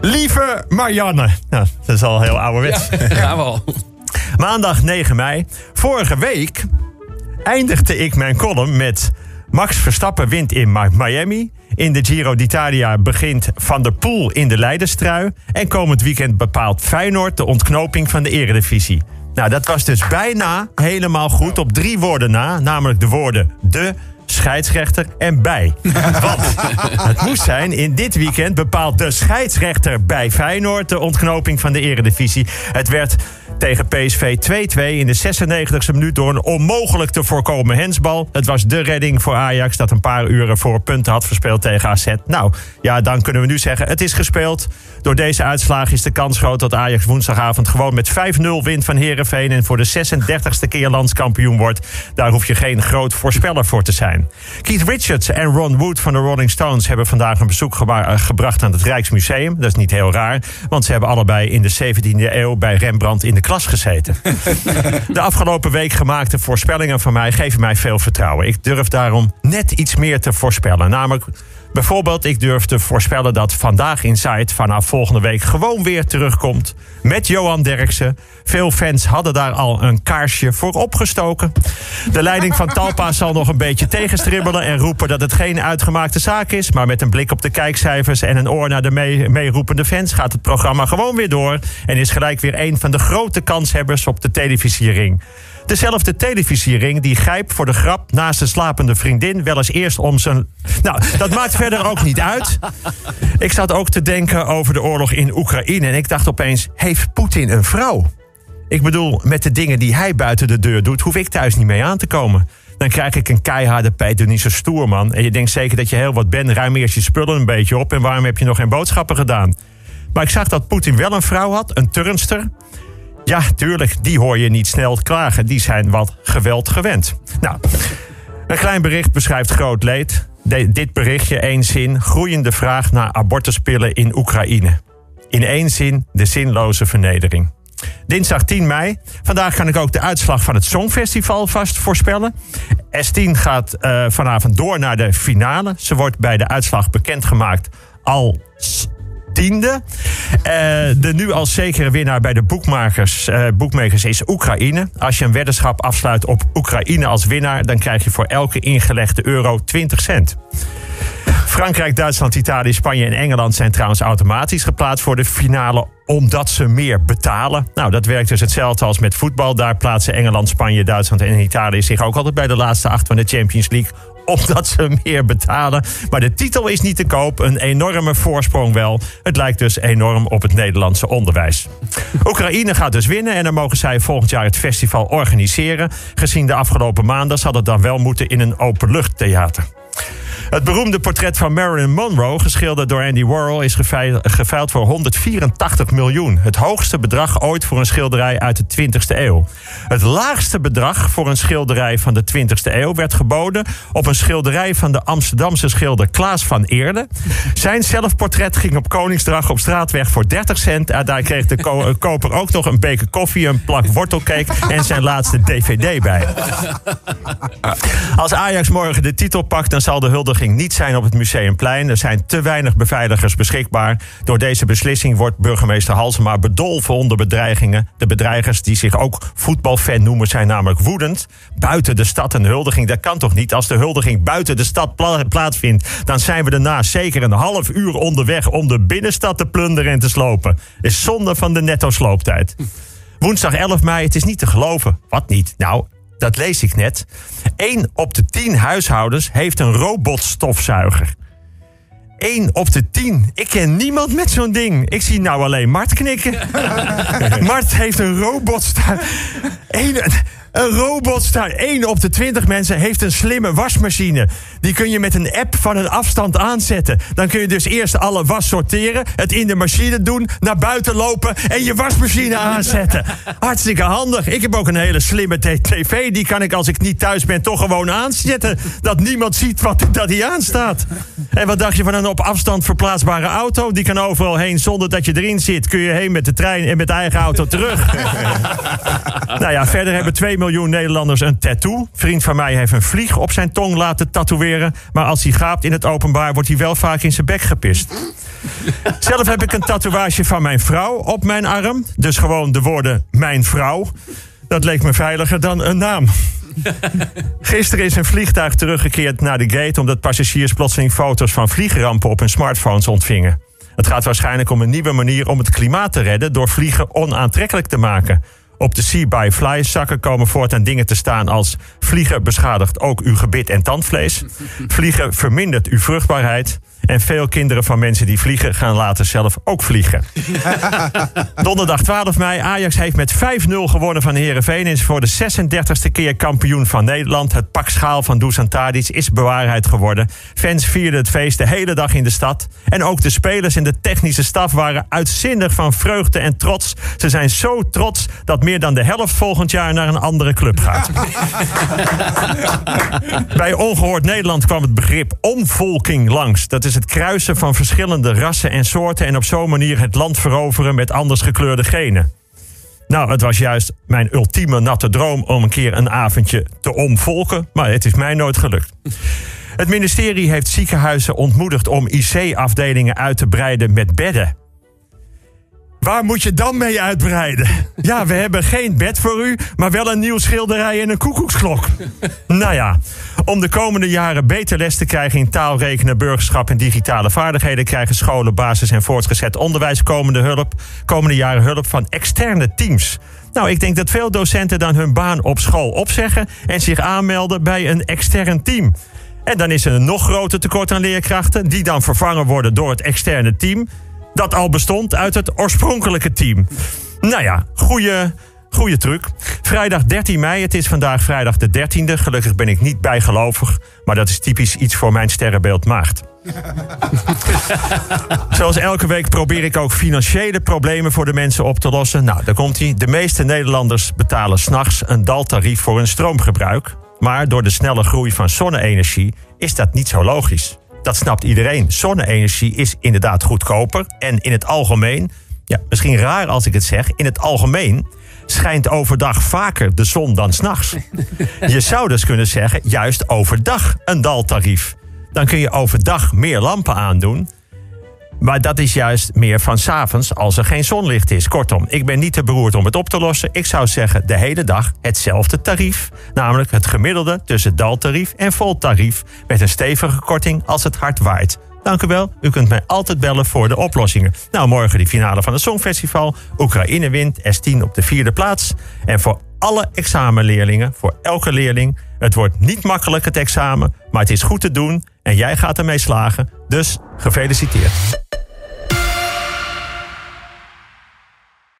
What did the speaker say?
Lieve Marianne. Nou, dat is al heel ouderwets. Ja, gaan we al. Maandag 9 mei. Vorige week eindigde ik mijn column met... Max Verstappen wint in Mi- Miami. In de Giro d'Italia begint Van der Poel in de leiderstrui. En komend weekend bepaalt Feyenoord de ontknoping van de eredivisie. Nou, dat was dus bijna helemaal goed op drie woorden na. Namelijk de woorden de, scheidsrechter en bij. Want het moest zijn, in dit weekend bepaalt de scheidsrechter bij Feyenoord... de ontknoping van de eredivisie. Het werd tegen PSV 2-2 in de 96e minuut... door een onmogelijk te voorkomen hensbal. Het was de redding voor Ajax dat een paar uren voor punten had verspeeld tegen AZ. Nou, ja, dan kunnen we nu zeggen, het is gespeeld. Door deze uitslag is de kans groot dat Ajax woensdagavond... gewoon met 5-0 wint van Herenveen en voor de 36e keer landskampioen wordt. Daar hoef je geen groot voorspeller voor te zijn. Keith Richards en Ron Wood van de Rolling Stones... hebben vandaag een bezoek eh, gebracht aan het Rijksmuseum. Dat is niet heel raar, want ze hebben allebei in de 17e eeuw... bij Rembrandt in de klas gezeten. De afgelopen week gemaakte voorspellingen van mij geven mij veel vertrouwen. Ik durf daarom net iets meer te voorspellen. Namelijk, bijvoorbeeld, ik durf te voorspellen dat Vandaag Inside vanaf volgende week gewoon weer terugkomt. Met Johan Derksen. Veel fans hadden daar al een kaarsje voor opgestoken. De leiding van Talpa zal nog een beetje tegenstribbelen en roepen dat het geen uitgemaakte zaak is. Maar met een blik op de kijkcijfers en een oor naar de mee- meeroepende fans gaat het programma gewoon weer door. En is gelijk weer een van de grote kanshebbers op de televisiering. Dezelfde televisiering die Gijp voor de grap naast een slapende vriendin wel eens eerst om zijn. Nou, dat maakt verder ook niet uit. Ik zat ook te denken over de oorlog in Oekraïne en ik dacht opeens: heeft Poetin een vrouw? Ik bedoel, met de dingen die hij buiten de deur doet, hoef ik thuis niet mee aan te komen. Dan krijg ik een keiharde pijt, doe niet zo stoer, man. En je denkt zeker dat je heel wat bent, ruim eerst je spullen een beetje op... en waarom heb je nog geen boodschappen gedaan? Maar ik zag dat Poetin wel een vrouw had, een turnster. Ja, tuurlijk, die hoor je niet snel klagen. Die zijn wat geweld gewend. Nou, een klein bericht beschrijft groot leed. Dit berichtje, één zin. Groeiende vraag naar abortuspillen in Oekraïne. In één zin, de zinloze vernedering. Dinsdag 10 mei. Vandaag kan ik ook de uitslag van het Songfestival vast voorspellen. S10 gaat eh, vanavond door naar de finale. Ze wordt bij de uitslag bekendgemaakt als tiende. Eh, de nu al zekere winnaar bij de boekmakers, eh, boekmakers is Oekraïne. Als je een weddenschap afsluit op Oekraïne als winnaar... dan krijg je voor elke ingelegde euro 20 cent. Frankrijk, Duitsland, Italië, Spanje en Engeland zijn trouwens automatisch geplaatst voor de finale omdat ze meer betalen. Nou, dat werkt dus hetzelfde als met voetbal. Daar plaatsen Engeland, Spanje, Duitsland en Italië zich ook altijd bij de laatste acht van de Champions League omdat ze meer betalen. Maar de titel is niet te koop. Een enorme voorsprong wel. Het lijkt dus enorm op het Nederlandse onderwijs. Oekraïne gaat dus winnen. En dan mogen zij volgend jaar het festival organiseren. Gezien de afgelopen maanden zal het dan wel moeten in een openluchttheater. Het beroemde portret van Marilyn Monroe, geschilderd door Andy Warhol, is gevei- geveild voor 184 miljoen. Het hoogste bedrag ooit voor een schilderij uit de 20e eeuw. Het laagste bedrag voor een schilderij van de 20e eeuw werd geboden op een schilderij van de Amsterdamse schilder Klaas van Eerde. Zijn zelfportret ging op Koningsdag op straatweg voor 30 cent. En daar kreeg de ko- eh, koper ook nog een beker koffie, een plak wortelcake en zijn laatste DVD bij. Als Ajax morgen de titel pakt, dan zal de huldiging niet zijn op het Museumplein. Er zijn te weinig beveiligers beschikbaar. Door deze beslissing wordt burgemeester Halsema bedolven onder bedreigingen. De bedreigers die zich ook voetbalfan noemen zijn namelijk woedend. Buiten de stad een huldiging, dat kan toch niet? Als de huldiging buiten de stad pla- plaatsvindt... dan zijn we daarna zeker een half uur onderweg... om de binnenstad te plunderen en te slopen. Is zonde van de netto slooptijd. Woensdag 11 mei, het is niet te geloven. Wat niet? Nou, dat lees ik net. 1 op de 10 huishoudens heeft een robotstofzuiger. 1 op de 10. Ik ken niemand met zo'n ding. Ik zie nou alleen Mart knikken. Mart heeft een robotstuiger. Eén, een robotstuiger. 1 op de 20 mensen heeft een slimme wasmachine. Die kun je met een app van een afstand aanzetten. Dan kun je dus eerst alle was sorteren, het in de machine doen, naar buiten lopen en je wasmachine aanzetten. Hartstikke handig. Ik heb ook een hele slimme tv. Die kan ik als ik niet thuis ben toch gewoon aanzetten. Dat niemand ziet wat, dat hij aanstaat. En wat dacht je van een op afstand verplaatsbare auto. Die kan overal heen zonder dat je erin zit. Kun je heen met de trein en met de eigen auto terug. nou ja, verder hebben 2 miljoen Nederlanders een tattoo. Vriend van mij heeft een vlieg op zijn tong laten tatoeëren. Maar als hij gaapt in het openbaar, wordt hij wel vaak in zijn bek gepist. Zelf heb ik een tatoeage van mijn vrouw op mijn arm. Dus gewoon de woorden mijn vrouw. Dat leek me veiliger dan een naam. Gisteren is een vliegtuig teruggekeerd naar de gate omdat passagiers plotseling foto's van vliegrampen op hun smartphones ontvingen. Het gaat waarschijnlijk om een nieuwe manier om het klimaat te redden door vliegen onaantrekkelijk te maken. Op de See by Fly zakken komen voortaan dingen te staan als vliegen beschadigt ook uw gebit en tandvlees. Vliegen vermindert uw vruchtbaarheid. En veel kinderen van mensen die vliegen gaan later zelf ook vliegen. Donderdag 12 mei. Ajax heeft met 5-0 gewonnen van Herenveen. Is voor de 36e keer kampioen van Nederland. Het pak schaal van Dusan Tadic is bewaarheid geworden. Fans vierden het feest de hele dag in de stad. En ook de spelers en de technische staf waren uitzinnig van vreugde en trots. Ze zijn zo trots dat meer dan de helft volgend jaar naar een andere club gaat. Bij Ongehoord Nederland kwam het begrip omvolking langs. Dat is het kruisen van verschillende rassen en soorten en op zo'n manier het land veroveren met anders gekleurde genen. Nou, het was juist mijn ultieme natte droom om een keer een avondje te omvolken, maar het is mij nooit gelukt. Het ministerie heeft ziekenhuizen ontmoedigd om IC-afdelingen uit te breiden met bedden. Waar moet je dan mee uitbreiden? Ja, we hebben geen bed voor u, maar wel een nieuw schilderij en een koekoeksklok. Nou ja, om de komende jaren beter les te krijgen in taal, rekenen, burgerschap en digitale vaardigheden, krijgen scholen, basis en voortgezet onderwijs komende, hulp, komende jaren hulp van externe teams. Nou, ik denk dat veel docenten dan hun baan op school opzeggen en zich aanmelden bij een extern team. En dan is er een nog groter tekort aan leerkrachten, die dan vervangen worden door het externe team dat al bestond uit het oorspronkelijke team. Nou ja, goede, goede truc. Vrijdag 13 mei, het is vandaag vrijdag de 13e. Gelukkig ben ik niet bijgelovig, maar dat is typisch iets voor mijn sterrenbeeld maagd. Zoals elke week probeer ik ook financiële problemen voor de mensen op te lossen. Nou, daar komt hij. De meeste Nederlanders betalen s'nachts een daltarief voor hun stroomgebruik. Maar door de snelle groei van zonne-energie is dat niet zo logisch. Dat snapt iedereen. Zonne-energie is inderdaad goedkoper. En in het algemeen, ja, misschien raar als ik het zeg, in het algemeen schijnt overdag vaker de zon dan s'nachts. Je zou dus kunnen zeggen, juist overdag een daltarief. Dan kun je overdag meer lampen aandoen. Maar dat is juist meer van s'avonds als er geen zonlicht is. Kortom, ik ben niet te beroerd om het op te lossen. Ik zou zeggen de hele dag hetzelfde tarief. Namelijk het gemiddelde tussen daltarief en voltarief. Met een stevige korting als het hard waait. Dank u wel. U kunt mij altijd bellen voor de oplossingen. Nou, morgen die finale van het Songfestival. Oekraïne wint, S10 op de vierde plaats. En voor alle examenleerlingen, voor elke leerling... het wordt niet makkelijk het examen, maar het is goed te doen... en jij gaat ermee slagen. Dus gefeliciteerd.